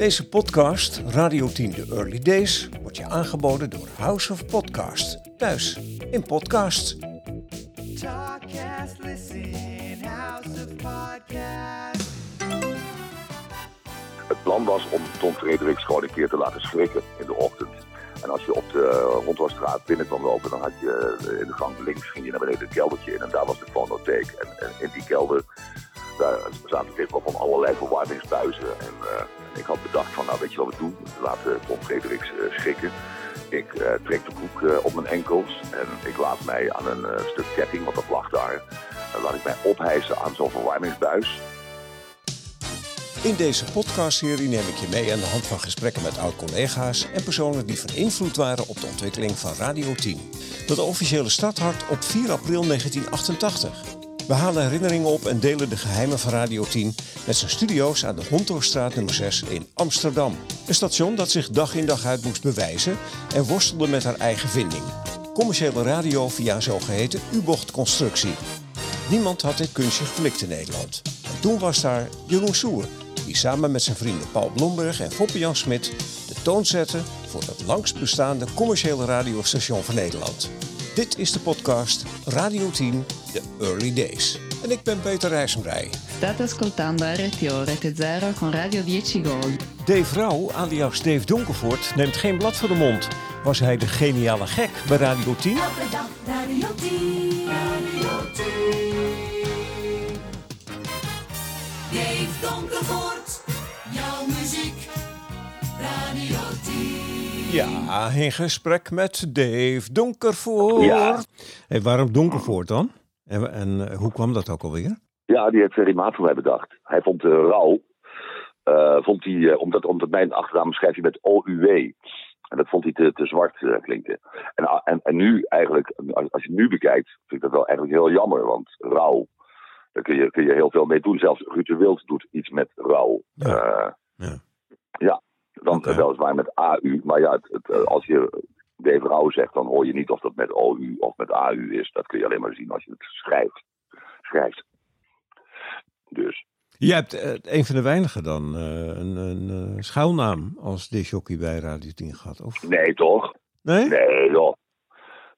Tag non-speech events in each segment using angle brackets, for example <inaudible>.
Deze podcast, Radio 10 The Early Days, wordt je aangeboden door House of Podcast. Thuis in podcast. Talkcast, listen, House of Podcast. Het plan was om Tom Frederiks gewoon een keer te laten schrikken in de ochtend. En als je op de Rondwasstraat binnen kwam lopen, dan had je eh, in de gang links ging je naar beneden het keldertje in. En daar was de fonotheek. En, en in die kelder daar zaten dit van allerlei verwarmingsbuizen. En eh, ik had bedacht van, nou weet je wat we doen? We laten Tom Frederiks eh, schrikken. Ik eh, trek de broek op mijn enkels en ik laat mij aan een stuk ketting, want dat lag daar, laat ik mij ophijsen aan zo'n verwarmingsbuis. In deze podcastserie neem ik je mee aan de hand van gesprekken met oud-collega's en personen die van invloed waren op de ontwikkeling van Radio 10. Dat officiële starthart op 4 april 1988. We halen herinneringen op en delen de geheimen van Radio 10 met zijn studio's aan de Hontorstraat nummer 6 in Amsterdam. Een station dat zich dag in dag uit moest bewijzen en worstelde met haar eigen vinding. Commerciële radio via zogeheten U-bochtconstructie. Niemand had dit kunstje geflikt in Nederland. En toen was daar Jeroen Soer, die samen met zijn vrienden Paul Blomberg en Foppe Jan Smit de toon zette voor het langst bestaande commerciële radiostation van Nederland. Dit is de podcast Radio 10, The Early Days. En ik ben Peter Rijssenbrij. State ascoltando RTO Rete Zero con Radio 10 Gold. Dave Rauw, alias Dave Donkervoort, neemt geen blad voor de mond. Was hij de geniale gek bij Radio 10? Elke dag Radio 10. Radio 10. Dave Donkervoort. Ja, in gesprek met Dave Donkervoort. Ja. Hey, waarom Donkervoort dan? En, en eh, hoe kwam dat ook alweer? Ja, die heeft Ferry Maat voor mij bedacht. Hij vond rouw, eh, vond hij, eh, omdat, omdat mijn achternaam schrijf je met O-U-W. En dat vond hij te, te zwart eh, klinken. En, a- en, en nu eigenlijk, als, als je het nu bekijkt, vind ik dat wel eigenlijk heel jammer. Want rouw, daar kun je, kun je heel veel mee doen. Zelfs Ruud de Wild doet iets met rouw. Ja. Eh, Ja. ja, dan Oké. weliswaar met AU. Maar ja, het, het, eh, als je Dave Rauw zegt, dan hoor je niet of dat met OU of met AU is. Dat kun je alleen maar zien als je het schrijft. schrijft. Dus. Je hebt eh, een van de weinigen dan eh, een, een eh, schuilnaam als disjockey bij Radio 10 gehad, of? Nee, toch? Nee? Nee, joh.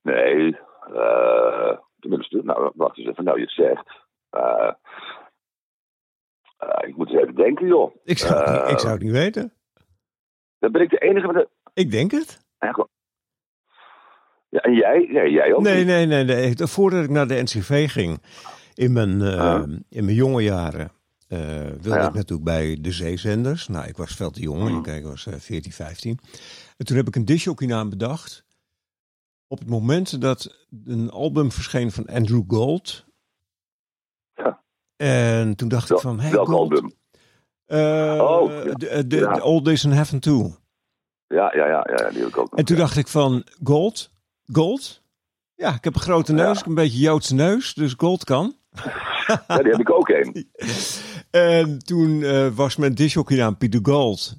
Nee. eh, tenminste, nou, wacht eens even. Nou, je zegt. Eh, eh, ik moet eens even denken, joh. Ik, zou Eh, ik zou het niet weten. Dan ben ik de enige met de... Ik denk het. Eigenlijk... Ja, en jij? Nee, jij ook Nee, niet. nee, nee, nee. Voordat ik naar de NCV ging, in mijn, eh, Ah. in mijn jonge jaren, eh, wilde Ja. ik natuurlijk bij de zeezenders. Nou, ik was veel te jong, Mm. ik, was eh, 14, 15. En toen heb ik een disjockeynaam bedacht. Op het moment dat een album verscheen van Andrew Gold. Ja. En toen dacht ik van, hey, Welk Gold, album? Eh, Oh, ja. de, de, Ja. Old Days in Heaven Too. Ja, ja, ja, ja, die heb ik ook nog. En toen dacht ik van, Gold? Gold? Ja, ik heb een grote neus, ik een beetje Joodse neus, dus Gold kan. Ja, die heb ik ook een. <laughs> En toen eh, was mijn disjockeynaam Pieter Gold.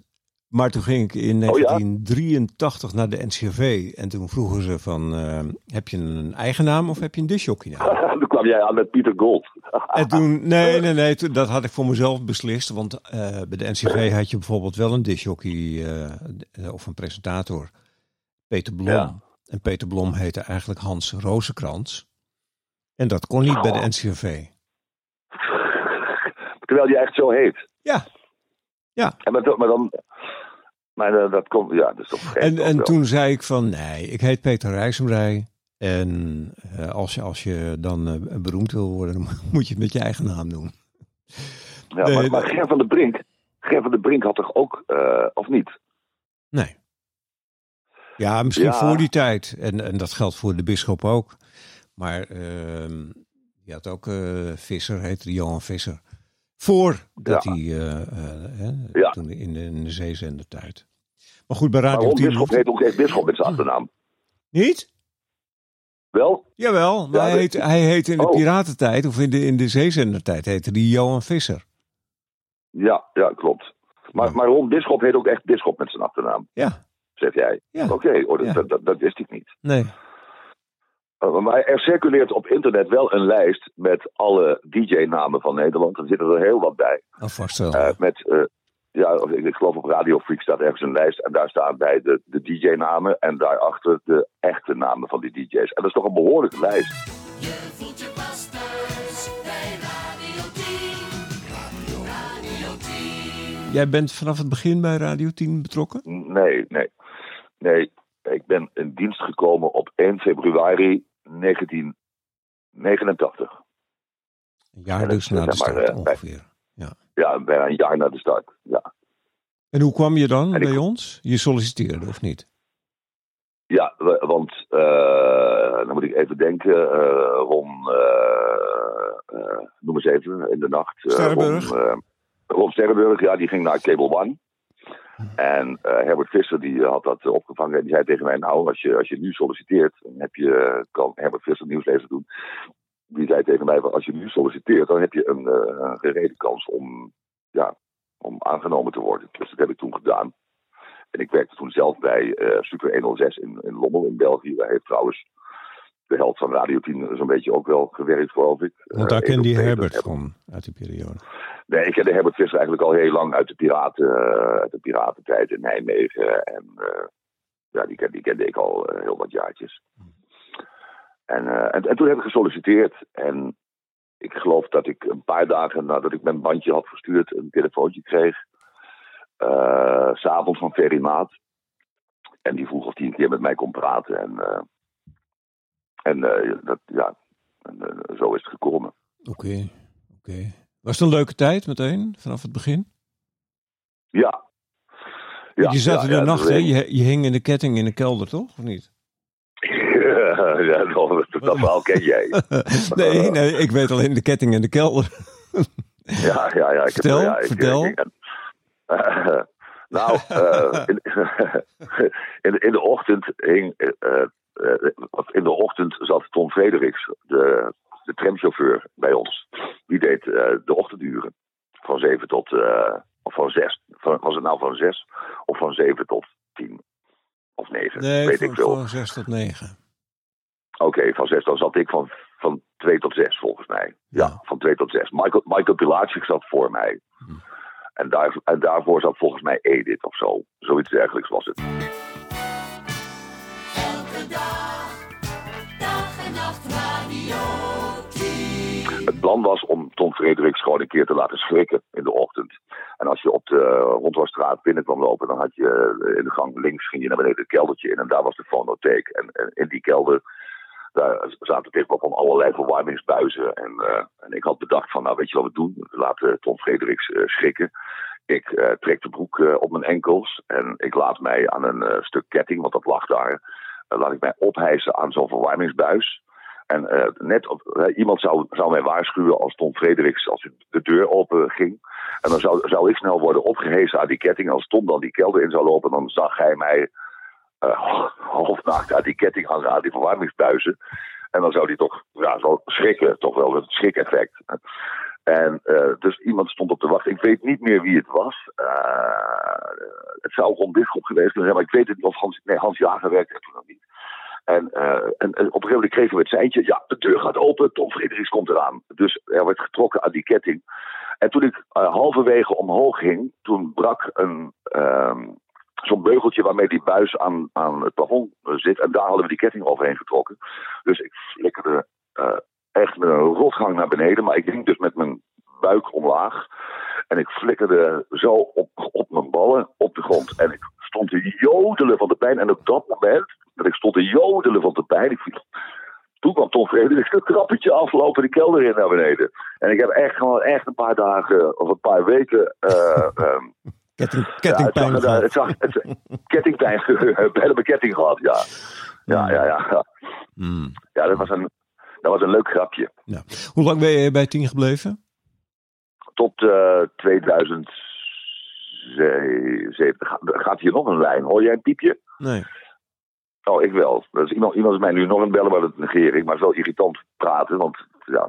Maar toen ging ik in Oh ja? 1983 naar de NCRV. En toen vroegen ze van, eh, heb je een eigen naam of heb je een disjockeynaam? <laughs> toen kwam jij aan met Pieter Gold. <laughs> En toen, nee, nee, nee, toen- dat had ik voor mezelf beslist. Want eh, bij de NCV had je bijvoorbeeld wel een disjockey eh, of een presentator. Peter Blom. Ja. En Peter Blom heette eigenlijk Hans Rozenkrans. En dat kon niet bij de NCRV. <laughs> Terwijl die echt zo heet. Ja. Ja. En maar, maar dan... Maar eh, dat komt... Ja, dat gek. En, en wel. toen zei ik van, nee, ik heet Peter Rijssenbrij. En eh, als, je, als je dan eh, beroemd wil worden, <laughs> dan moet je het met je eigen naam doen. Ja, nee, maar, maar. Ger van der Brink... Ger van der Brink had toch ook... of niet? Nee. Ja, misschien Ja. voor die tijd. En, en dat geldt voor de bisschop ook. Maar ehm je had ook Visser, heette Johan Visser. Voordat Ja. hij, Ja. toen in de, in de zeezendertijd. Maar goed, bij Maar Radio Ron 10 Bisschop heet ook echt Bisschop met zijn achternaam. Niet? Wel? Jawel, maar Ja, hij, heet, hij heet in de Oh. piratentijd, of in de, in de zeezendertijd, heette die Johan Visser. Ja, ja, klopt. Maar, Ja. maar Ron Bisschop heet ook echt Bisschop met zijn achternaam, Ja, zeg jij. Ja. Oké, oh, dat, Ja. dat, dat, dat wist ik niet. nee. Uh, maar er circuleert op internet wel een lijst met alle DJ-namen van Nederland. Er zitten er heel wat bij. Alvast wel. Uh, met, uh, ja, ik, ik geloof op Radio Freak staat ergens een lijst. En daar staan bij de, de DJ-namen. En daarachter de echte namen van die DJ's. En dat is toch een behoorlijke lijst. Je voelt je pas thuis bij Radio 10. Radio 10. Jij bent vanaf het begin bij Radio 10 betrokken? Nee, nee. Nee, ik ben in dienst gekomen op 1 februari 1989. Een jaar dus na de start eh, bij- ongeveer. Ja. Ja, bijna een jaar na de start. Ja, En hoe kwam je dan En ik- bij ons? Je solliciteerde of niet? ja want eh, dan moet ik even denken. eh Ron, eh, noem eens even, in de nacht. Sterrenburg? Ron, Ron Sterrenburg, ja, die ging naar Cable One. En Herbert Visser die had dat opgevangen en die zei tegen mij: Nou, als je, als je nu solliciteert, dan heb je, kan Herbert Visser nieuwslezer doen. Die zei tegen mij: Als je nu solliciteert, dan heb je een eh, gerede kans om, ja, om aangenomen te worden. Dus dat heb ik toen gedaan. En ik werkte toen zelf bij eh, Super 106 in, in Lommel in België. Daar heeft trouwens de helft van Radio 10 zo'n beetje ook wel gewerkt, geloof ik. Want daar Eh, kende je Herbert van uit die periode. Nee, ik kende Herbert Visser eigenlijk al heel lang uit de, piraten, uit de piratentijd in Nijmegen. En ja, die, die kende ik al heel wat jaartjes. En, eh, en, en toen heb ik gesolliciteerd. En ik geloof dat ik een paar dagen nadat ik mijn bandje had verstuurd... een telefoontje kreeg. s S'avonds van Ferry Maat. En die vroeg of hij een keer met mij kon praten. En, eh, en dat, ja, en, zo is het gekomen. Oké, oké. Was het een leuke tijd meteen, vanaf het begin? Ja. je zat ja, in de ja, nacht, dat hè? Je, je hing in de ketting in de kelder, toch? Of niet? <laughs> ja, dat, dat verhaal ken jij. <laughs> nee, nee, ik weet alleen de ketting in de kelder. <laughs> Ja, ja, ja. Ik Vertel, heb, ja, ik, vertel. ik- nou, eh, in, in, in de ochtend hing, eh, eh, in de ochtend zat Tom Frederiks, de, de tramchauffeur, bij ons. Die deed de ochtenduren. Van zeven tot, of van zes. Van, was het nou van zes of van zeven tot tien? Of negen, Nee, weet van, ik veel. van 6 tot 9. Oké, van zes. Dan zat ik van, van twee tot zes volgens mij. Ja, Ja. van twee tot zes. Michael, Michael Pilacic zat voor mij. En, daar, en daarvoor zat volgens mij Edith of zo. Zoiets dergelijks was het. Elke dag, dag en nacht Radio 10. Het plan was om Tom Frederiks gewoon een keer te laten schrikken in de ochtend. En als je op de Rondwasstraat binnen kwam lopen, dan had je eh, in de gang links ging je naar beneden het keldertje in. En daar was de fonotheek. En, en in die kelder daar zaten tegenwoordig van allerlei verwarmingsbuizen. En, eh, en ik had bedacht van, nou weet je wat we doen? We laten Tom Frederiks eh, schrikken. Ik eh, trek de broek op mijn enkels en ik laat mij aan een stuk ketting, want dat lag daar, laat ik mij ophijsen aan zo'n verwarmingsbuis. En net op, iemand zou, zou mij waarschuwen als Tom Frederiks, als de deur open ging. En dan zou, zou ik snel worden opgehezen aan die ketting. Als Tom dan die kelder in zou lopen, dan zag hij mij eh <laughs> halfnaakt uit die ketting hangen aan die verwarmingsbuizen. En dan zou hij toch ja, zo schrikken, toch wel een schrik-effect. En eh, dus iemand stond op te wachten. Ik weet niet meer wie het was. Eh, het zou Ron Bisschop geweest zijn, maar ik weet het niet of Hans, Jager werkte er toen nog niet. En, en, op een gegeven moment kregen we het seintje. Ja, de deur gaat open. Tom Frederiks komt eraan. Dus er werd getrokken aan die ketting. En toen ik halverwege omhoog ging, toen brak een, ehm, zo'n beugeltje waarmee die buis aan, aan het plafond eh, zit. En daar hadden we die ketting overheen getrokken. Dus ik flikkerde eh, echt met een rotgang naar beneden. Maar ik ging dus met mijn buik omlaag. En ik flikkerde zo op, op mijn ballen op de grond. En ik stond te jodelen van de pijn. En op dat moment dat ik stond te jodelen van de pijn. Viel, toen kwam Tom Frederiks een trappetje aflopen de kelder in naar beneden. En ik heb echt gewoon echt een paar dagen of een paar weken eh, <laughs> ehm, Ketting, ja, kettingpijn het zag, gehad. het zag, het, kettingpijn, <laughs> bijna mijn ketting gehad, ja. Ja, ja, ja. ja. Hmm. Ja, dat was een, dat was een leuk grapje. Ja. Hoe lang ben je bij 10 gebleven? Tot eh 2007. Ga- Gaat hier nog een lijn? Hoor jij een piepje? Nee. Oh, ik wel. Dus iemand, iemand is mij nu nog een bellen, maar dat negeer ik. Maar het is wel irritant praten, want ja,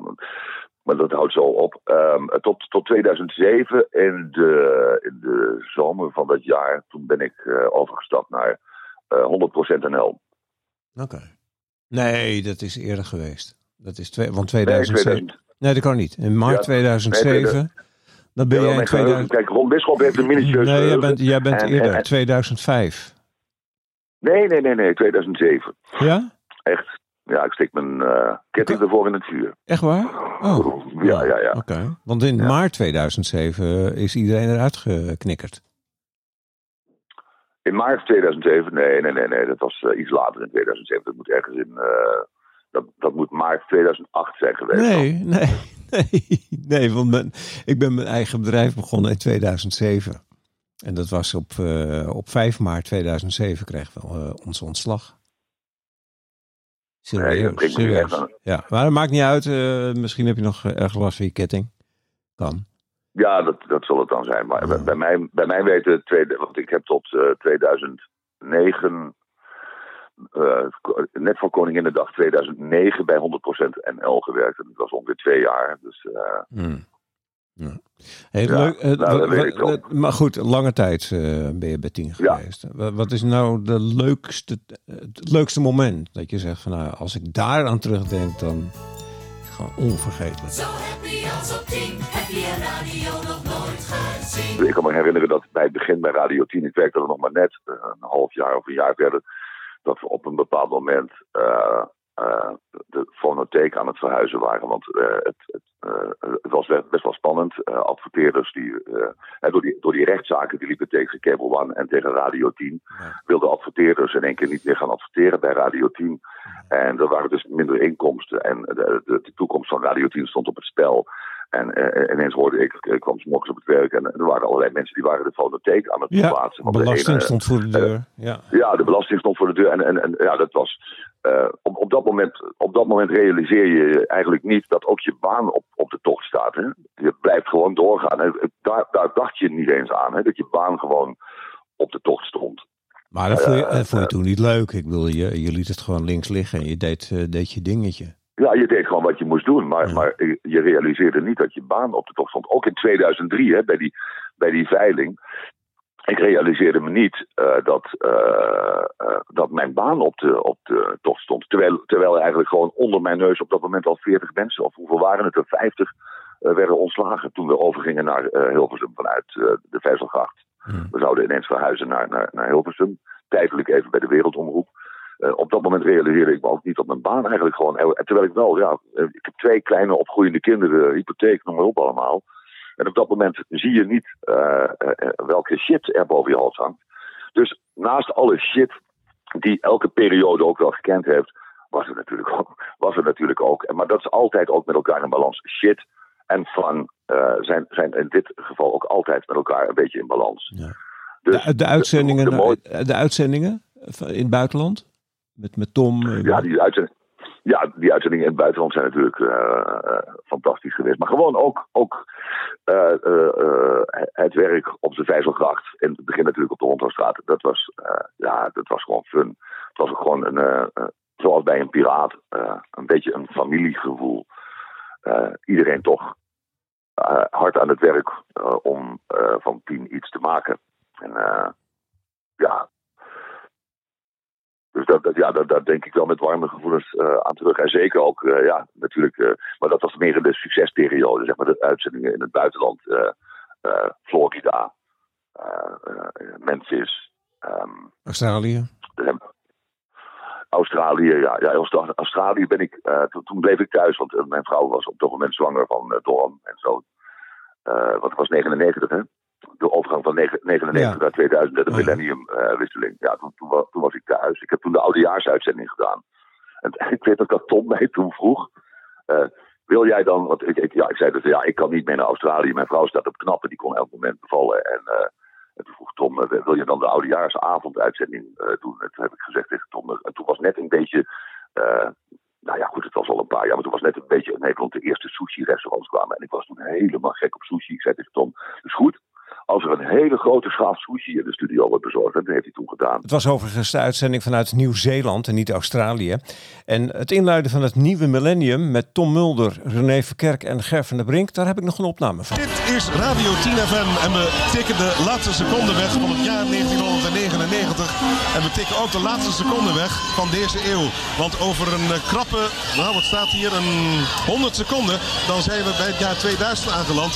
maar dat houdt zo op. Ehm, tot, tot 2007, in de, in de zomer van dat jaar, toen ben ik eh, overgestapt naar eh 100% NL. Oké. Nee, dat is eerder geweest. Dat is twee, want Nee, 2007. 2000. Nee, dat kan niet. In maart Ja, 2007, Dan ben Ja, jij in mijn geheugen- 2000... Kijk, Ron Bisschop heeft een minutieus Nee, jij bent, jij bent En- eerder, en- 2005. Nee, nee, nee, nee, 2007. Ja? Echt. Ja, ik steek mijn eh, ketting ervoor in het vuur. Echt waar? Oh. Ja, ja, ja. Oké. Want in Ja. maart 2007 is iedereen eruit geknikkerd. In maart 2007, nee, nee, nee, nee, dat was eh, iets later in 2007. Dat moet ergens in, eh, dat, dat moet maart 2008 zijn geweest. Nee, <laughs> nee, nee. Nee, want mijn, ik ben mijn eigen bedrijf begonnen in 2007. En dat was op, op 5 maart 2007 kregen we onze ontslag. Serieus, Ja, maar dat maakt niet uit. eh, misschien heb je nog eh, erg last van je ketting. Kan. Ja, dat, dat zal het dan zijn. Maar Ja. bij, mij, bij mij weten, tweede, want ik heb tot eh, 2009, eh, net voor Koninginnedag 2009 bij 100% NL gewerkt. En dat was ongeveer twee jaar. Dus Hmm. Ja. Hey, Ja, leuk, eh, nou, maar goed, lange tijd eh, ben je bij tien geweest. Wa- Wat is nou de leukste, het leukste moment dat je zegt van nou, als ik daar aan terugdenk, dan is het gewoon onvergetelijk. Zo happy als op 10 heb je radio nog nooit gezien. ik kan me herinneren dat bij het begin bij Radio 10, ik werkte er nog maar net, eh, een half jaar of een jaar verder, dat we op een bepaald moment eh, eh, de fonotheek aan het verhuizen waren. Want eh, het, het, eh, het was best wel spannend. Adverteerders die, door, die, door die rechtszaken die liepen tegen Cable One en tegen Radio 10, Ja. wilden adverteerders in één keer niet meer gaan adverteren bij Radio 10. En er waren dus minder inkomsten. En de, de, de toekomst van Radio 10 stond op het spel. En ineens hoorde ik, ik kwam morgens op het werk en er waren allerlei mensen die waren de fonotheek aan het Ja. Want de belasting ene- stond voor de deur. Ja. ja, de belasting stond voor de deur. En, en, en ja, dat was. Eh, op, op, dat moment, op dat moment realiseer je eigenlijk niet dat ook je baan op, op de tocht staat. Hè? Je blijft gewoon doorgaan. Hè? Daar, daar dacht je niet eens aan, hè? dat je baan gewoon op de tocht stond. Maar dat vond je, Eh, dat vond je toen niet leuk. Ik bedoel, je, je liet het gewoon links liggen en je deed, eh, deed je dingetje. Ja, je deed gewoon wat je moest doen, maar, Ja. maar je realiseerde niet dat je baan op de tocht stond. Ook in 2003, hè, bij, die, bij die veiling. Ik realiseerde me niet eh, dat, eh, eh, dat mijn baan op de, op de tocht stond. Terwijl, terwijl eigenlijk gewoon onder mijn neus op dat moment al 40 mensen, of hoeveel waren het er, 50, eh, werden ontslagen toen we overgingen naar Hilversum vanuit de Vijzelgracht. Hmm. We zouden ineens verhuizen naar, naar, naar Hilversum. Tijdelijk even bij de Wereldomroep. Op dat moment realiseerde ik me ook niet dat mijn baan eigenlijk gewoon... Terwijl ik wel, ja, ik heb twee kleine opgroeiende kinderen, hypotheek, noem maar op allemaal. En op dat moment zie je niet eh, eh, welke shit er boven je hals hangt. Dus naast alle shit die elke periode ook wel gekend heeft, was er natuurlijk ook. <laughs> Was er natuurlijk ook maar dat is altijd ook met elkaar in balans. Shit en fun eh, zijn, zijn in dit geval ook altijd met elkaar een beetje in balans. Ja. Dus De, de uitzendingen, de mooie- de, de uitzendingen in het buitenland? Met, met Tom? Ja, die uitzendingen. Ja, die uitzendingen in het buitenland zijn natuurlijk eh, eh, fantastisch geweest. Maar gewoon ook, ook eh, het werk op de Vijzelgracht. In het begin natuurlijk op de Rondhoustraat. Dat was, ja, dat was gewoon fun. Het was gewoon een, zoals bij een piraat, een beetje een familiegevoel. Iedereen toch hard aan het werk om eh, van tien iets te maken. En ja, dus dat, dat, ja, dat, daar denk ik wel met warme gevoelens eh, aan terug. En zeker ook, eh, ja, natuurlijk, eh, maar dat was meer in de succesperiode, zeg maar, de uitzendingen in het buitenland. Florida, Memphis, ehm, Australië? Australië, ja, ja Austra- Australië ben ik, toen, bleef ik thuis, want mijn vrouw was op dat moment zwanger van Dorm en zo. Want het was 99, hè? De overgang van negen- 99 Ja. naar 2000, de millenniumwisseling. ja, toen, toen, wa- toen was ik thuis. Ik heb toen de oudejaarsuitzending gedaan. En <laughs> ik weet ook dat Tom mij toen vroeg. eh, wil jij dan, want ik, ik, ja, ik zei dus, ja, ik kan niet meer naar Australië. Mijn vrouw staat op knappen, die kon elk moment bevallen. En, eh, en toen vroeg Tom, eh, wil je dan de oudejaarsavonduitzending eh doen? En toen heb ik gezegd tegen Tom, eh, en toen was net een beetje, eh, nou ja goed, het was al een paar jaar, maar toen was net een beetje in Nederland de eerste sushi-restaurants kwamen. En ik was toen helemaal gek op sushi. Ik zei tegen Tom, is goed, als er een hele grote schaal sushi in de studio wordt bezorgd, en dat heeft hij toen gedaan. Het was overigens de uitzending vanuit Nieuw-Zeeland en niet Australië. En het inluiden van het nieuwe millennium met Tom Mulder, René Verkerk en Ger van der Brink, daar heb ik nog een opname van. Dit is Radio 10 FM en we tikken de laatste seconde weg van het jaar 1999. En we tikken ook de laatste seconde weg van deze eeuw. Want over een eh, krappe, nou wat staat hier, een 100 seconden, dan zijn we bij het jaar 2000 aangeland.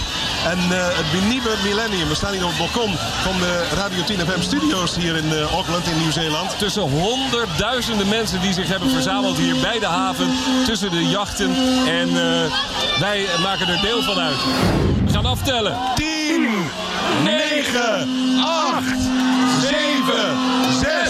En eh, het nieuwe millennium. We staan hier op het balkon van de Radio 10 FM studio's hier in eh, Auckland in Nieuw-Zeeland. Tussen honderdduizenden mensen die zich hebben verzameld hier bij de haven. Tussen de jachten. En eh, wij maken er deel van uit. We gaan aftellen. 10, 9, 8, 7, 6,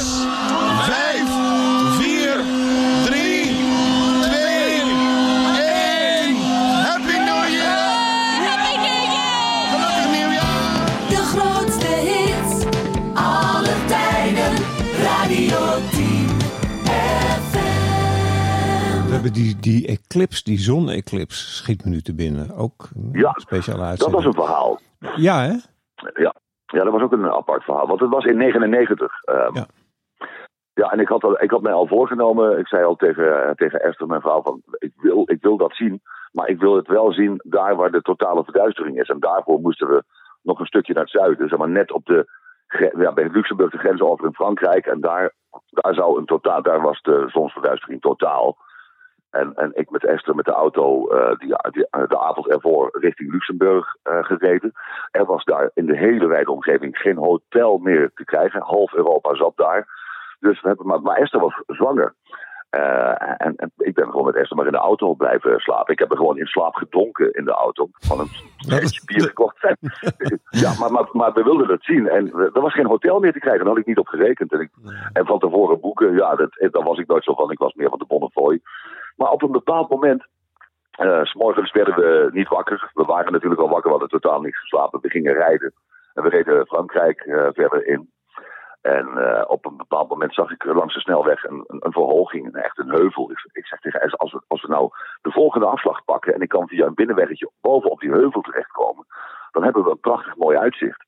hebben die, die eclipse, die zon-eclipse, schiet me nu te binnen. Ook Ja, speciale Dat was een verhaal. Ja, hè? Ja. ja, dat was ook een apart verhaal. Want het was in 99. ehm, Ja. ja, en ik had, al, ik had mij al voorgenomen. Ik zei al tegen, tegen Esther, mijn vrouw, van ik wil, ik wil dat zien. Maar ik wil het wel zien daar waar de totale verduistering is. En daarvoor moesten we nog een stukje naar het zuiden. Zeg maar net op de, ja, bij Luxemburg de grens over in Frankrijk. En daar, daar, zou een totaal, daar was de zonsverduistering totaal. En, en ik met Esther met de auto eh, die, de avond ervoor richting Luxemburg eh, gereden. Er was daar in de hele wijde omgeving geen hotel meer te krijgen. Half Europa zat daar. Dus we hebben, maar Esther was zwanger. Eh, en, en ik ben gewoon met Esther maar in de auto blijven slapen. Ik heb er gewoon in slaap gedronken in de auto. Van een beetje bier gekocht. <laughs> ja, maar, maar, maar we wilden het zien. En er was geen hotel meer te krijgen. Daar had ik niet op gerekend. En, ik, en van tevoren boeken, ja, dat, daar was ik nooit zo van. Ik was meer van de Bonnefoy. Maar op een bepaald moment eh, s morgens werden we niet wakker. We waren natuurlijk al wakker, we hadden totaal niet geslapen. We gingen rijden. En we reden Frankrijk eh, verder in. En eh, op een bepaald moment zag ik langs de snelweg een, een, verhoging, echt een heuvel. Ik, ik zeg tegen als we, als we nou de volgende afslag pakken en ik kan via een binnenweggetje boven op die heuvel terechtkomen, dan hebben we een prachtig mooi uitzicht.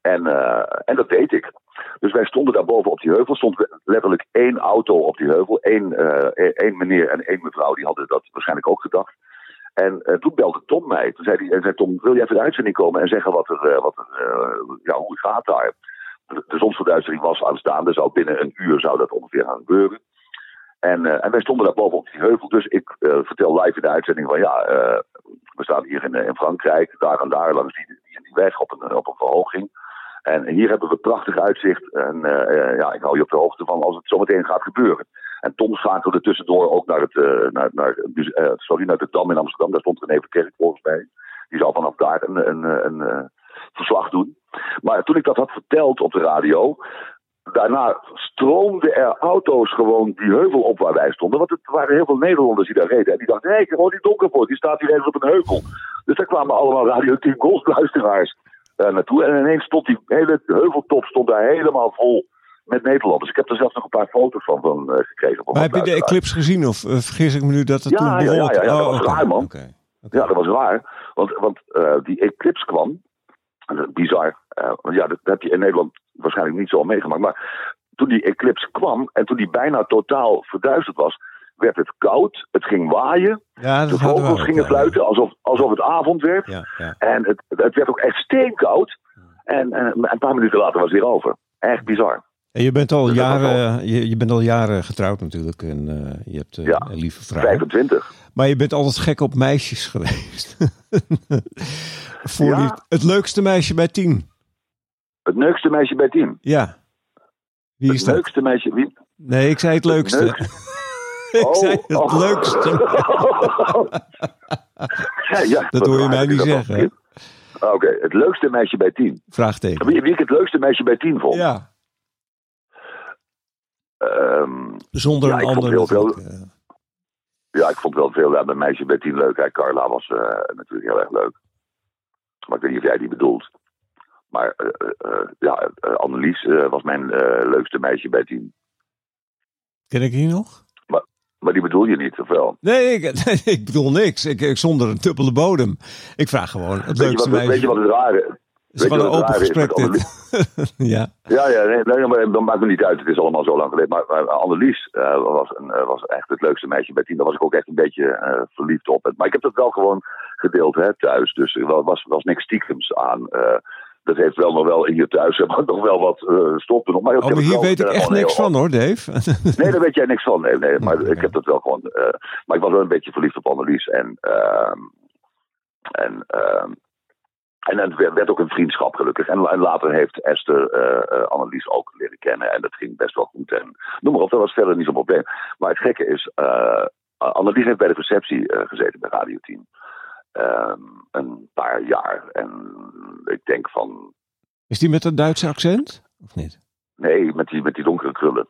En, eh, en dat deed ik. Dus wij stonden daar boven op die heuvel. stond letterlijk één auto op die heuvel. Één, eh, één meneer en één mevrouw, die hadden dat waarschijnlijk ook gedacht. En eh, toen belde Tom mij. Toen zei, hij, zei Tom, wil jij even de uitzending komen en zeggen wat er, wat ja, hoe het gaat daar? De, zonsverduistering was aanstaande. Zou binnen een uur zou dat ongeveer gaan gebeuren. En, eh, en wij stonden daar boven op die heuvel. Dus ik eh, vertel live in de uitzending van ja, eh, we staan hier in, in Frankrijk. Daar en daar langs die, die, die weg op een, op een verhoging. En hier hebben we prachtig uitzicht. En ja, ik hou je op de hoogte van als het zometeen gaat gebeuren. En Tom schakelde tussendoor ook naar, het, naar, naar, dus, sorry, naar de Dam in Amsterdam. Daar stond René Verkerk volgens mij. Die zou vanaf daar een, een, een, verslag doen. Maar toen ik dat had verteld op de radio. Daarna stroomden er auto's gewoon die heuvel op waar wij stonden. Want het waren heel veel Nederlanders die daar reden. En die dachten, hé, hey, gewoon die donkervoort, die staat hier ergens op een heuvel. Dus daar kwamen allemaal Radio 10 Golfluisteraars eh, naartoe. En ineens stond die hele heuveltop stond daar helemaal vol met Nederlanders. Ik heb er zelfs nog een paar foto's van, van eh, gekregen. Van Maar heb je de luisteraars. eclipse gezien of eh, vergis ik me nu dat het Ja, toen ja, ja, behoort? ja, ja, dat Oh, was raar, man. oké. Ja, dat was raar. Want, want die eclipse kwam. Bizar. Want ja, dat heb je in Nederland waarschijnlijk niet zo meegemaakt. Maar toen die eclipse kwam en toen die bijna totaal verduisterd was, werd het koud. Het ging waaien. Ja, De vogels gingen fluiten alsof, alsof het avond werd. Ja, ja. En het, het werd ook echt steenkoud. En, en een paar minuten later was het weer over. Echt bizar. En je bent al Dus jaren, je, je bent al jaren getrouwd natuurlijk en eh, je hebt eh, Ja, een lieve vrouw. 25. Maar je bent altijd gek op meisjes <laughs> geweest. Voor Ja. het leukste meisje bij tien. Het leukste meisje bij team. Ja. Wie is Het dat? leukste meisje. Wie? Nee, ik zei het leukste. leukste. <laughs> ik Oh, zei het oh. leukste. <laughs> Ja, ja, Dat hoor je mij niet zeggen, was. Oké, het leukste meisje bij tien. Vraagteken. Wie, wie ik het leukste meisje bij tien vond? Ja. Ehm, Zonder Ja, een ander veel- ja, ik vond wel veel aan mijn meisje bij tien leuk. Hè. Carla was eh, natuurlijk heel erg leuk. Maar ik weet niet of jij die bedoelt. Maar eh, eh, eh, ja, Annelies was mijn leukste meisje bij tien. Ken ik die nog? Maar die bedoel je niet, of wel? Nee, ik, <laughs> ik bedoel niks. Ik, ik zonder een dubbele bodem. Ik vraag gewoon het leukste wat, meisje. weet je wat het rare Het is weet je een open gesprek dit. <laughs> ja. Ja, ja, nee, nee, maar dat maakt me niet uit. Het is allemaal zo lang geleden. Maar, maar Annelies was, een, was echt het leukste meisje bij tien. Daar was ik ook echt een beetje verliefd op. Maar ik heb dat wel gewoon gedeeld hè, thuis. Dus er was, was niks stiekems aan. Eh, dat heeft wel nog wel hier thuis heb ik <laughs> nog wel wat uh, stoppen. nog. Maar, Oh, maar hier wel, weet ik eh, echt niks van hoor, Dave. <laughs> Nee, daar weet jij niks van. Nee, nee, maar ik heb dat wel gewoon. eh, maar ik was wel een beetje verliefd op Annelies. En, ehm, en ehm, En het werd werd ook een vriendschap gelukkig. En, en later heeft Esther eh, eh, Annelies ook leren kennen. En dat ging best wel goed. En noem maar op, dat was verder niet zo'n probleem. Maar het gekke is, eh, Annelies heeft bij de receptie eh, gezeten bij Radio 10. Ehm, een paar jaar. En ik denk van, Is die met een Duitse accent? Of niet? nee, met die, met die donkere krullen.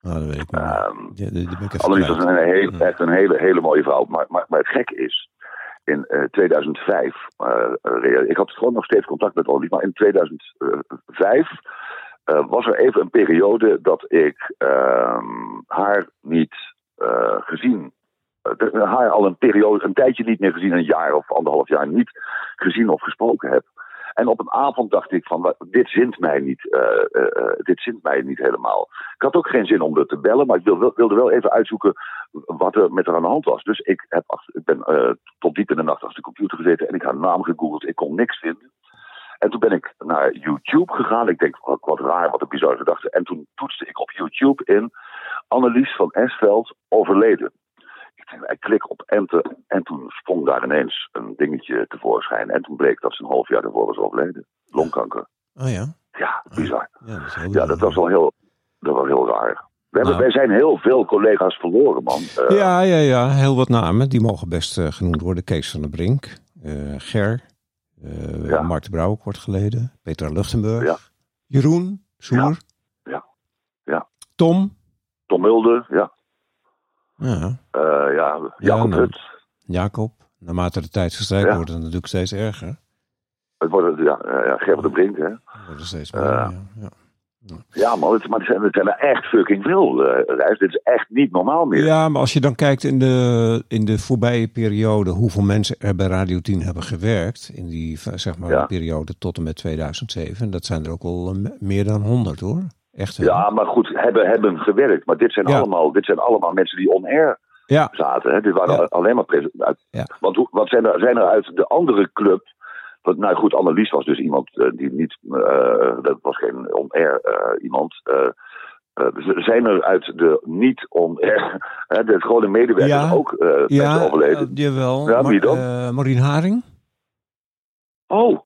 Nou, dat weet ik niet. Ehm, Ja, die, ben ik was een heel, Ja. echt een hele, hele mooie vrouw. Maar, maar, maar het gekke is, in eh, 2005, eh, eh, ik had gewoon nog steeds contact met Annelies, maar in 2005 eh, was er even een periode dat ik ehm, haar niet gezien, haar al een periode, een tijdje niet meer gezien, een jaar of anderhalf jaar niet gezien of gesproken heb. En op een avond dacht ik van, dit zint mij niet, eh, eh, eh, dit zint mij niet helemaal. Ik had ook geen zin om er te bellen, maar ik wil- wilde wel even uitzoeken wat er met haar aan de hand was. Dus ik, heb ik ben eh, tot diep in de nacht achter de computer gezeten en ik had naam gegoogeld. Ik kon niks vinden. En toen ben ik naar YouTube gegaan. Ik denk, wat, wat raar, wat een bizarre gedachte. En toen toetste ik op YouTube in Annelies van Esveld overleden. Denk, ik klik op enter en toen sprong daar ineens een dingetje tevoorschijn. En toen bleek dat ze een half jaar ervoor was overleden. Longkanker. Oh ja? Ja, bizar. Ja, dat, heel Ja, dat was wel heel, dat was heel raar. We hebben, Nou. Wij zijn heel veel collega's verloren, man. Eh, Ja, ja, ja. Heel wat namen. Die mogen best eh, genoemd worden. Kees van der Brink. eh, Ger. Ja. Mark de Brouwer kort geleden. Petra Luchtenburg. Ja. Jeroen. Soer. Ja. Ja. Tom. Tom Mulder, ja. Ja. Eh, ja, Jacob nou. Hut. Jacob. Naarmate de tijd verstrijkt Ja. wordt het natuurlijk steeds erger. Het wordt, ja, ja, ja, Gerber de Brink, hè. Het wordt steeds meer. Ja. ja. Ja. Ja, man, het, maar het zijn, het zijn er echt fucking veel, eh. Dit is echt niet normaal meer. Ja, maar als je dan kijkt in de, in de voorbije periode hoeveel mensen er bij Radio 10 hebben gewerkt, in die zeg maar, Ja. periode tot en met 2007, dat zijn er ook al eh, meer dan 100 hoor. Echt hè? Ja, maar goed, hebben, hebben gewerkt. Maar dit zijn, Ja. allemaal, dit zijn allemaal mensen die on-air Ja, zaten. Hè. Dit waren Ja. alleen maar. Want hoe, wat zijn er, zijn er uit de andere club... Want, nou goed, Annelies was dus iemand eh, die niet... eh, dat was geen on-air iemand... eh, z- zijn er uit de niet on-air... <laughs> de gewone medewerkers ook ja overleden? jawel. Ja, wie dan? Maureen Haring. Oh,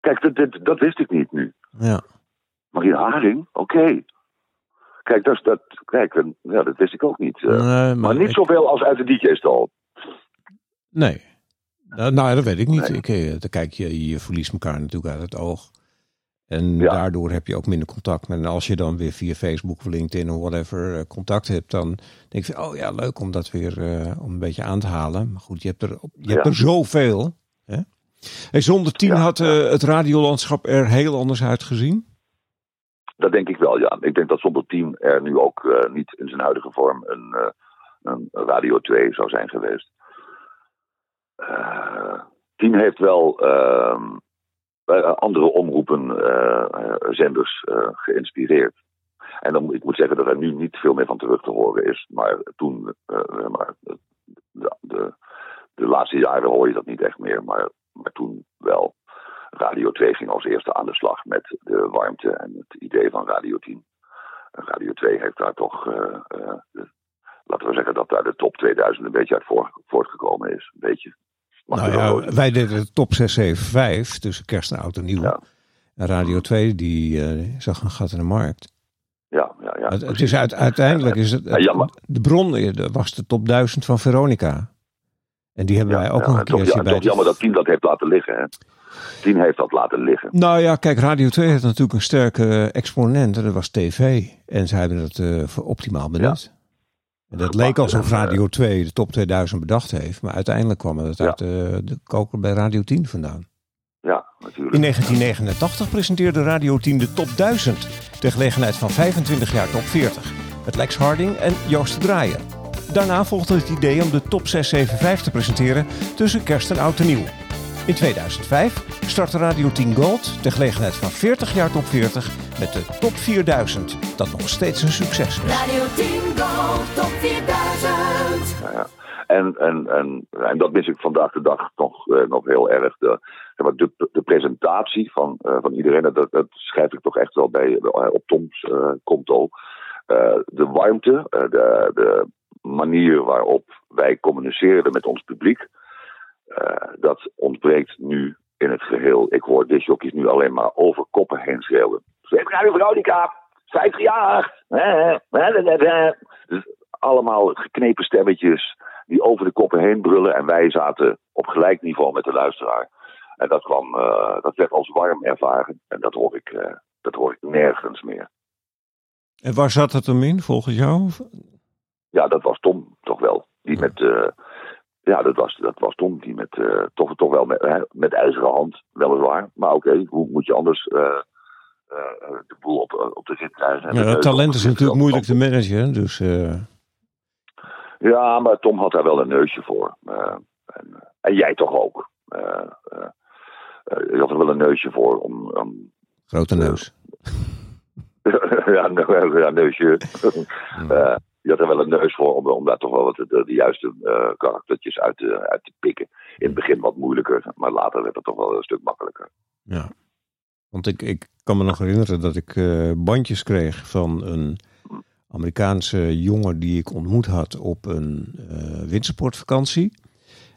kijk, dat, dat, dat wist ik niet nu. Ja. Marien Haring, oké. Kijk, dat, is- dat, kijk en- ja, dat wist ik ook niet. eh. Nee, maar niet ik- zoveel als uit de DJ-stal. Nee. Nou, nou, dat weet ik niet. Nee. Ik, eh, dan kijk je, je verliest elkaar natuurlijk uit het oog. En Ja. daardoor heb je ook minder contact. met. En als je dan weer via Facebook of LinkedIn of whatever eh, contact hebt, dan denk je, oh ja, leuk om dat weer eh, om een beetje aan te halen. Maar goed, je hebt er, je hebt er zoveel. Hè? Hey, zonder tien Ja, had het radiolandschap er heel anders uitgezien. Dat denk ik wel, ja. Ik denk dat zonder team er nu ook eh, niet in zijn huidige vorm een, eh, een Radio 2 zou zijn geweest. Eh team heeft wel ehm, andere omroepen, zenders geïnspireerd. En dan, ik moet zeggen dat er nu niet veel meer van terug te horen is. Maar toen, maar de, de, de laatste jaren hoor je dat niet echt meer. Maar, maar toen wel. Radio 2 ging als eerste aan de slag met de warmte en het idee van Radio 10. En Radio 2 heeft daar toch, eh, de- laten we zeggen dat daar de top 2000 een beetje uit voor- voortgekomen is. Een beetje. Nou ja, wij deden de top 675 tussen kerst en oud en nieuw. Ja. En Radio 2 die eh, zag een gat in de markt. ja, ja, ja. het, het is uit, uiteindelijk is het, de bron was de top 1000 van Veronica. En die hebben Ja, wij ook nog en een keertje bij. toch de- jammer dat Team dat heeft laten liggen. Hè. Team heeft dat laten liggen. Nou ja, kijk, Radio 2 heeft natuurlijk een sterke exponent. En dat was tv. En ze hebben het eh, voor optimaal benut. En dat leek alsof eh, Radio 2 de top 2000 bedacht heeft. Maar uiteindelijk kwam het Ja. uit eh, de koker bij Radio 10 vandaan. Ja, natuurlijk. In 1989 presenteerde Radio 10 de top 1000. Ter gelegenheid van 25 jaar top 40. Met Lex Harding en Joost de Draaier. Daarna volgde het idee om de top 675 te presenteren tussen kerst en oud en nieuw. In 2005 startte Radio 10 Gold ter gelegenheid van 40 jaar top 40 met de top 4000. Dat nog steeds een succes is. Radio 10 Gold Top 4000. Ja, ja. En, en, en, en dat mis ik vandaag de dag nog, eh, nog heel erg. De, de, de presentatie van, eh, van iedereen, dat, dat schrijf ik toch echt wel bij, eh, op Toms eh, konto. Eh, de warmte, eh, de, de manier waarop wij communiceren met ons publiek, dat ontbreekt nu in het geheel. Ik hoor disjockeys nu alleen maar over koppen heen schreeuwen. Zweep Radio Veronica, 50 jaar. Dus allemaal geknepen stemmetjes die over de koppen heen brullen. En wij zaten op gelijk niveau met de luisteraar. En dat, kwam, eh, dat werd als warm ervaren. En dat hoor ik, eh, dat hoor ik nergens meer. En waar zat het hem in, volgens jou? Ja, dat was Tom toch wel. Die met. eh, ja, dat was, dat was Tom. Die met. eh, toch, toch wel met, hè, met ijzeren hand, weliswaar. Maar oké, hoe moet je anders. eh, eh, de boel op, op de rit krijgen? En Ja, talent is natuurlijk moeilijk te managen, dus... Ja, maar Tom had daar wel een neusje voor. En, en jij toch ook. Je had er wel een neusje voor om. grote neus. <laughs> ja, ja, neusje. <laughs> Je had er wel een neus voor om, om daar toch wel wat de, de juiste eh, karaktertjes uit te, uit te pikken. In het begin wat moeilijker, maar later werd het toch wel een stuk makkelijker. Ja. Want ik, ik kan me nog herinneren dat ik eh, bandjes kreeg van een Amerikaanse jongen die ik ontmoet had op een eh wintersportvakantie.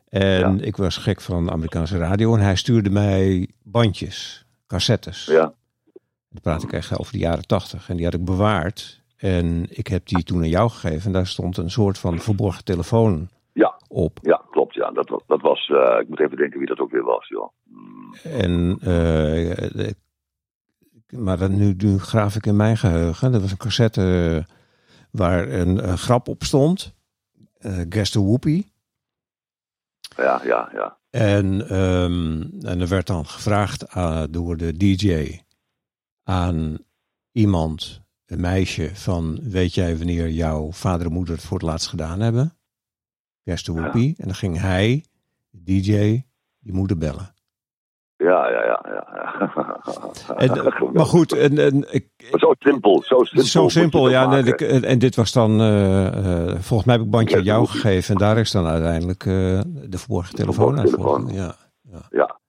En ik was gek van Amerikaanse radio en hij stuurde mij bandjes, cassettes. Ja, Dan praat ik echt over de jaren tachtig. En die had ik bewaard. En ik heb die toen aan jou gegeven. En daar stond een soort van verborgen telefoon ja, op. ja klopt. Ja. Dat, was- dat was, eh, ik moet even denken wie dat ook weer was. Joh. Hmm. En, eh, maar dan nu, nu graaf ik in mijn geheugen. Dat was een cassette waar een, eh, grap op stond. eh Guess the Whoopie. Ja, ja, ja. En, ehm, en er werd dan gevraagd eh, door de DJ aan iemand, een meisje, van weet jij wanneer jouw vader en moeder het voor het laatst gedaan hebben? Guess the Whoopie. En dan ging hij, de DJ, die moeder bellen. Ja, ja, ja. ja, ja. <laughs> En, eh, maar goed, en, en, ik, Zo simpel, zo simpel. Zo je simpel, ja. ik- en dit was dan, eh, eh, volgens mij heb ik een bandje aan Ja, jou gegeven. En daar is dan uiteindelijk eh, de verborgen telefoon uit. volgens- Ja. Ja,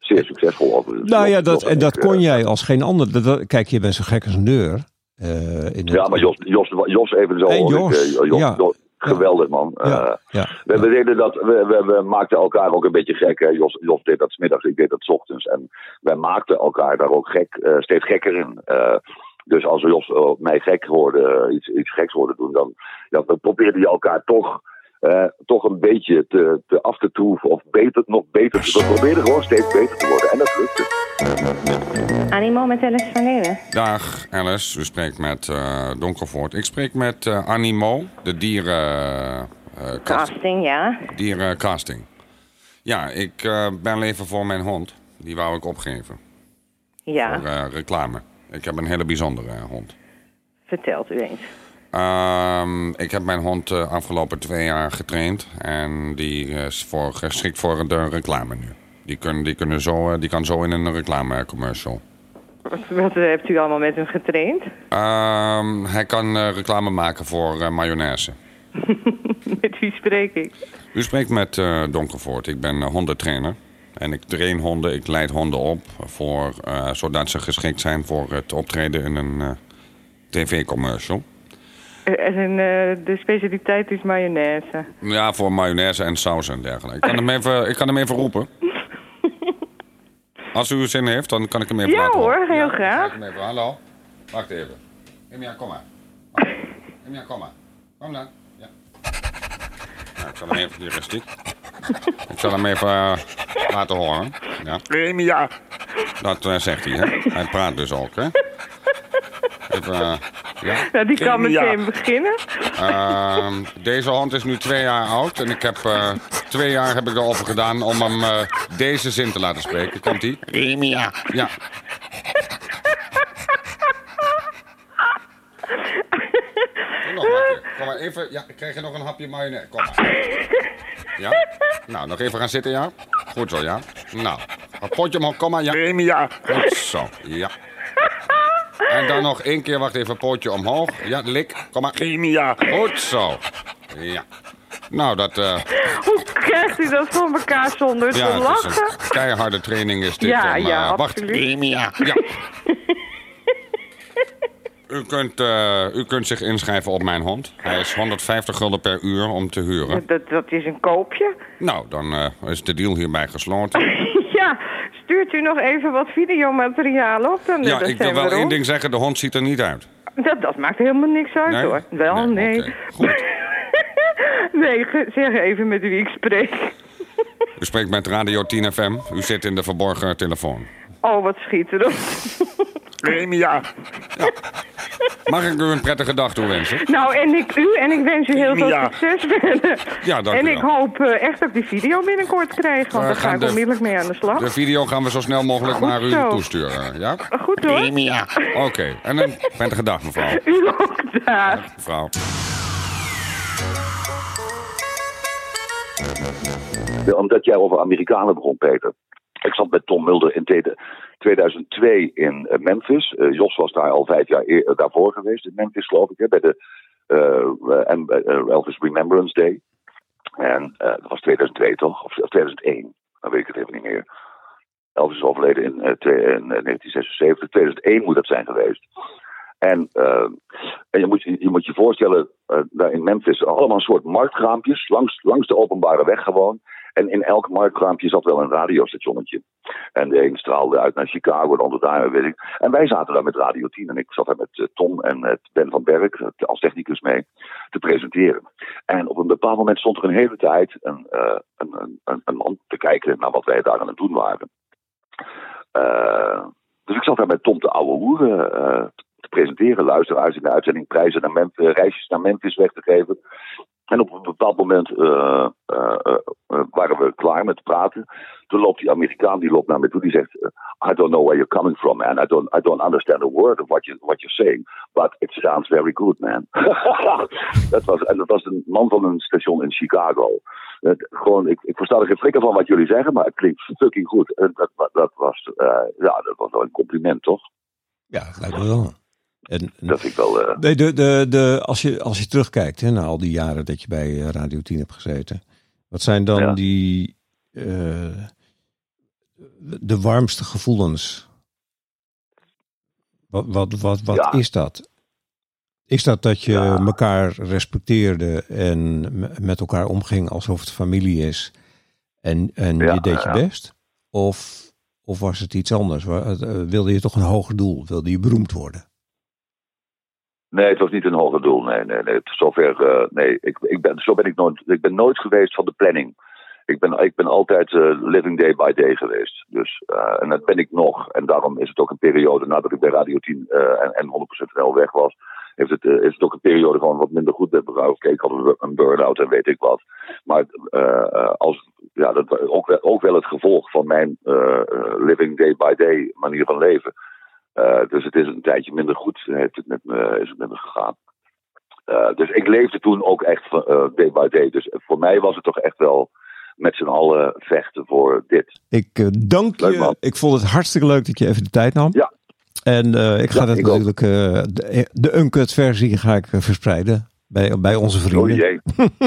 zeer succesvol. Nou ja, dat, en dat kon eh, jij als geen ander. Dat- dat- kijk, je bent zo gek als een deur. Eh, in Ja, maar Jos, Jos, Jos even zo. Ik, Jos, eh, Jos, ja. Jos, geweldig man. Ja, Eh, ja, we, we, deden dat, we, we, we maakten elkaar ook een beetje gek. Hè. Jos, Jos deed dat 's middags, ik deed dat 's ochtends. En wij maakten elkaar daar ook gek, steeds gekker in. Dus als Jos mij gek hoorde, iets, iets geks hoorde doen, dan, ja, dan probeerde je elkaar toch, eh, toch een beetje te, te af te troeven. Of beter, nog beter te We probeerden gewoon steeds beter te worden. En dat lukte. Animo met Alice van Leeuwen. Dag Alice, u spreekt met eh Donkervoort. Ik spreek met eh, Animo, de dieren, eh, kast- Casting, ja. dierencasting. Ja, ik eh ben even voor mijn hond. Die wou ik opgeven Ja, voor reclame. Ik heb een hele bijzondere hond. vertelt u eens. Ehm, ik heb mijn hond de afgelopen twee jaar getraind. En die is voor, geschikt voor de reclame nu. Die, kun, die, kunnen zo, eh, die kan zo in een reclamecommercial. Wat, wat eh, hebt u allemaal met hem getraind? Ehm, hij kan eh, reclame maken voor eh, mayonaise. <laughs> met wie spreek ik? U spreekt met eh Donkervoort. Ik ben eh, hondentrainer. En ik train honden, ik leid honden op. Voor, eh, zodat ze geschikt zijn voor het optreden in een eh, tv-commercial. Eh, En eh, de specialiteit is mayonaise. Ja, voor mayonaise en saus en dergelijke. Ik kan hem even, ik kan hem even roepen. Als u zin heeft, dan kan ik hem even Ja laten hoor, horen. heel Ja, graag. ga ik hem even. Hallo? Wacht even. Emia, kom maar. Emia, kom maar. Kom dan. Ja. Nou, ik zal hem even... Hier is die. Ik zal hem even eh, laten horen. Ja. Emia. Dat zegt hij, hè. Hij praat dus ook, hè. Even, eh, ja. Nou, die kan Ja. meteen beginnen. Ehm, deze hond is nu twee jaar oud en ik heb eh, twee jaar heb ik erover gedaan om hem eh, deze zin te laten spreken. Komt ie? Emia. Ja. Kom nog maar, kom maar even. Ja, ik krijg je nog een hapje mayonaise. Kom maar. Ja? Nou, nog even gaan zitten, ja? Goed zo, ja? Nou, een potje omhoog, kom maar, ja? Emia. Goed zo, ja. En dan nog één keer, wacht even, pootje omhoog. Ja, lik, kom maar. Emia. Goed zo. Ja. Nou, dat... eh, Hoe krijgt u dat voor elkaar zonder te ja, lachen? een keiharde training is dit. Ja, om, eh, ja, wacht. absoluut. Emia. Ja. U kunt, eh, u kunt zich inschrijven op mijn hond. Hij is 150 gulden per uur om te huren. Dat, dat is een koopje. Nou, dan eh, is de deal hierbij gesloten. <laughs> ja, stuurt u nog even wat videomateriaal op? Dan, Ja, ik wil wel één ding zeggen. De hond ziet er niet uit. Dat, dat maakt helemaal niks uit Nee? hoor. Wel, nee. Goed. <laughs> nee, ge- zeg even met wie ik spreek. U spreekt met Radio 10 FM. U zit in de verborgen telefoon. Oh, wat schitterend. Ja. Mag ik u een prettige dag toewensen? nou, en ik u en ik wens u heel veel Ja. succes verder. Ja, dank En u ik wel. hoop eh, echt dat ik die video binnenkort krijg, want We dan ga gaan ik de- onmiddellijk mee aan de slag. De video gaan we zo snel mogelijk Goed naar u zo. toesturen. Ja? Goed hoor. Oké. En een prettige dag, mevrouw. <laughs> U ook daar. Mevrouw. Omdat jij over Amerikanen begon, Peter. Ik zat met Tom Mulder in tweede- 2002 in eh, Memphis. Eh, Jos was daar al vijf jaar eh, daarvoor geweest in Memphis, geloof ik, bij de Elvis Remembrance Day. En dat was 2002 toch? Of, of 2001? Dan weet ik het even niet meer. Elvis is overleden in, eh, twee- in eh, 1976. 2001 moet dat zijn geweest. En, je, moet, je, moet je voorstellen, daar in Memphis, allemaal soort marktkraampjes langs, langs de openbare weg gewoon. En in elk marktkraampje zat wel een radiostationnetje. En de een straalde uit naar Chicago, de ander daar, weet ik. En wij zaten daar met Radio 10 en ik zat daar met eh, Tom en met Ben van Berk eh, als technicus mee te presenteren. En op een bepaald moment stond er een hele tijd een, eh, een, een, een, man te kijken naar wat wij daar aan het doen waren. Eh, dus ik zat daar met Tom te ouwe hoeren eh, te presenteren, luisteraars in de uitzending, prijzen naar Memphis, reisjes naar Memphis weg te geven. En op een bepaald moment eh, eh, eh, waren we klaar met praten. Toen loopt die Amerikaan die loopt naar me toe, die zegt: I don't know where you're coming from, man. I don't, I don't understand a word of what, you, what you're saying. But it sounds very good, man. <laughs> dat, was, en dat was een man van een station in Chicago. Gewoon, ik, ik versta er geen flikker van wat jullie zeggen, maar het klinkt fucking goed. Dat, dat, was, ja, dat was wel een compliment, toch? Ja, dat lijkt wel. En, en- Dat vind ik wel. eh, nee, de, de, de, als, je, als je terugkijkt hè, naar al die jaren dat je bij eh, Radio 10 hebt gezeten. Wat zijn dan Ja. die eh, de warmste gevoelens? Wat, wat, wat, wat Ja. is dat? Is dat dat je Ja. elkaar respecteerde en met elkaar omging alsof het familie is en, en je deed je best? Of, of was het iets anders? Wilde je toch een hoger doel? Wilde je beroemd worden? Nee, het was niet een hoger doel. Nee, nee, nee. Zover, eh, nee. Ik, ik ben, zo ben ik nooit. Ik ben nooit geweest van de planning. Ik ben, ik ben altijd eh, living day by day geweest. Dus, eh, en dat ben ik nog. En daarom is het ook een periode nadat ik bij Radio 10 eh, en, en 100% wel weg was. Heeft het, is het ook een periode gewoon wat minder goed met mevrouw. Oké, ik had een- burn-out en weet ik wat. Maar als, ja, dat was ook, wel- ook wel het gevolg van mijn living day by day manier van leven. Eh, dus het is een tijdje minder goed heeft het met me, is het met me gegaan. Eh, dus ik leefde toen ook echt van, eh, day by day. Dus voor mij was het toch echt wel met z'n allen vechten voor dit. Ik dank Leuk, je. man. Ik vond het hartstikke leuk dat je even de tijd nam. Ja. En ik ga Ja, dat ik natuurlijk, de, de uncut versie ga ik verspreiden bij, bij onze Oh vrienden. jee.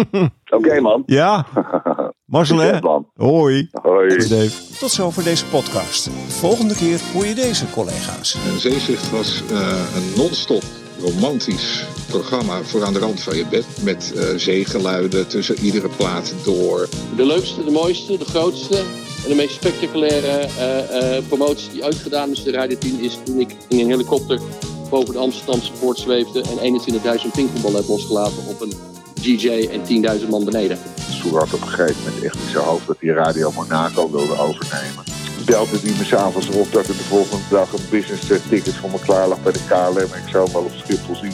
<laughs> Oké man. Ja, <laughs> Marcel hè? Hoi. Hoi. Hoi Dave. Tot zover deze podcast. De volgende keer hoor je deze collega's. En Zeezicht was eh, een non-stop romantisch programma voor aan de rand van je bed. Met eh, zeegeluiden tussen iedere plaat door. De leukste, de mooiste, de grootste en de meest spectaculaire eh, eh, promotie die ooit gedaan is de Radio 10 is toen ik in een helikopter boven de Amsterdamse poort zweefde en 21.000 pingpongballen heb losgelaten op een DJ en 10.000 man beneden. Soer had op een gegeven moment echt in zijn hoofd dat hij Radio Monaco wilde overnemen. Belde die me s'avonds op dat er de volgende dag een business ticket voor me klaar lag bij de KLM. En ik zou hem wel op Schiphol zien.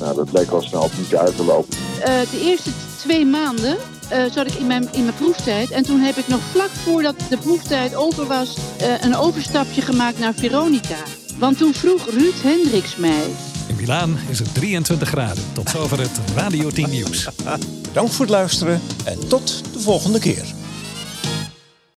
Nou, dat bleek al snel niet uit te lopen. Eh, de eerste twee maanden eh, zat ik in mijn, in mijn proeftijd. En toen heb ik nog vlak voordat de proeftijd over was... eh, een overstapje gemaakt naar Veronica. Want toen vroeg Ruud Hendricks mij... In Milaan is het 23 graden. Tot zover het Radio 10 nieuws. <laughs> Bedankt voor het luisteren en tot de volgende keer.